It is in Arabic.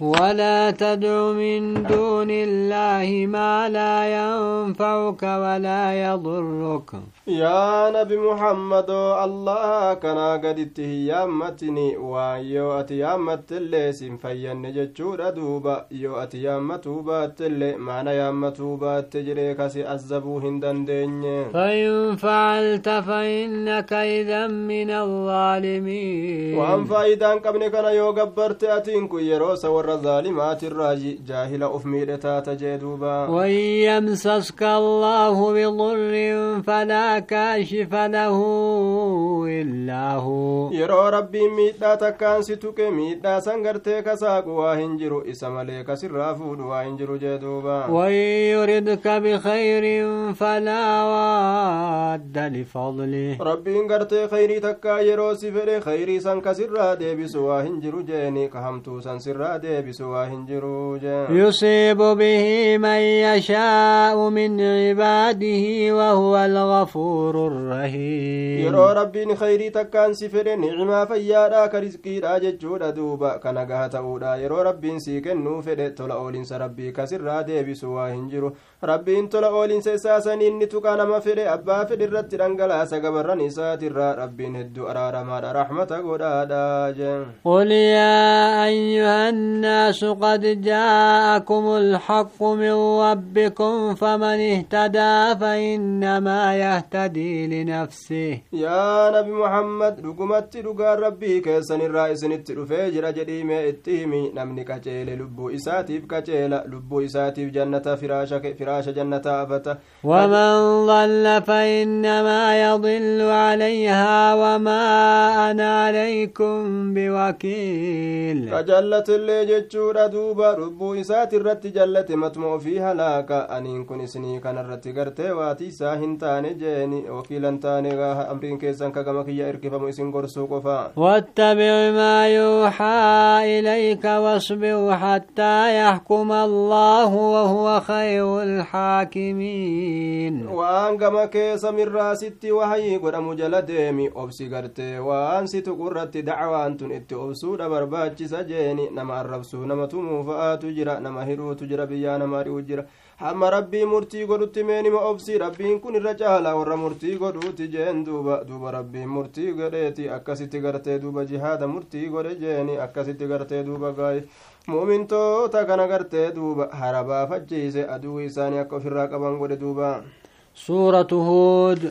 ولا تدع من دون الله ما لا ينفعك ولا يضرك. يا نبي محمد الله كنا قد اتهيامتني ويو اتيامت اللي سنفين جتشور دوبا يو اتيامتو بات اللي معنى يامتو بات تجري كسي أزبو هندن ديني فإن فعلت فإنك إذا من الظالمين. وأن فايدان قبل كان يو قبرت أتينكو يروس ور ظالمات الراجي جاهل أفميدتا تجدوبا وإن يمسسك الله بضر فلا كاشف له إلا هو yeroo rabbiin miidhaa takkaan si tuqe miidhaa san gartee kasaaqu waa hin jiru isa malee kasirraa fuudhu waa hin jiru jee duuba وإن يردك بخير فلا راد لفضله rabbiin gartee khayrii takkaa yeroo si fedhe khayrii san kasirraa deebisu waa hin jiru jeeni ka hamtuu san sirraa deebisu waa hin jiru يصيب به من يشاء من عباده وهو الغفور الرحيم yeroo rabbiin khayrii takkaan si fedhe nicimaa fayyaadha ka risqiidha jechuudha duuba kana gaha ta'uudha yeroo rabbiin sii kennuu fedhe tola oolinsa rabbii kasirraa deebisu waa hin jiru rabbiin tola oolinsa isaa saniin ni tuqa nama fedhe abbaa fedhe irratti dhangalaasa gabarran isaatirraa rabbiin hedduu araaramaadha raxmata godhaadha قل يا أيها الناس قد جاءكم الحق من ربكم فمن اهتدى فإنما يهتدي لنفسه. يا نبي محمد رقمت رقا ربي كيسن الرئيس نترفي جرجل إيمي إتيمي نمني كتيل لبو إساتي بكتيل لبو إساتي بجنة فراشة فراش جنة أفتة ومن ضل فإنما يضل عليها وما أنا عليكم بوكيل. رجلت اللي jechuudha duuba lubbuu isaati irratti jallate matuma ofii halaaka aniin kun isinii kanarratti gartee waati isaa hin taane jeeni wakiilan taane gaa amriin keessan ka gama kiyya erkifamu isin gorsuu qofa واتبع ما يوحى إليك واصبر حتى يحكم الله وهو خير الحاكمين waan gama keessa mirraa sitti wahayii godhamu jala deemi obsi gartee waan si tuqurratti dacwaan tun itti obsuudha barbaachisa jeeni nama arrabsuu nama tumuu fa'aatu jira nama hidhuutu jira biyyaa nama ari'u jira hamma rabbii murtii godhutti meenima obsi rabbiin kun irra caala warra murtii godhuuti jeen duuba duuba rabbiin murtii godheeti akkasitti gartee duuba jihaada murtii godhe jeeni akkasitti gartee duuba gaa'e mu'mintoota kana gartee duuba harabaafachiise aduu isaanii akka ofirraa qaban godhe duuba سورة هود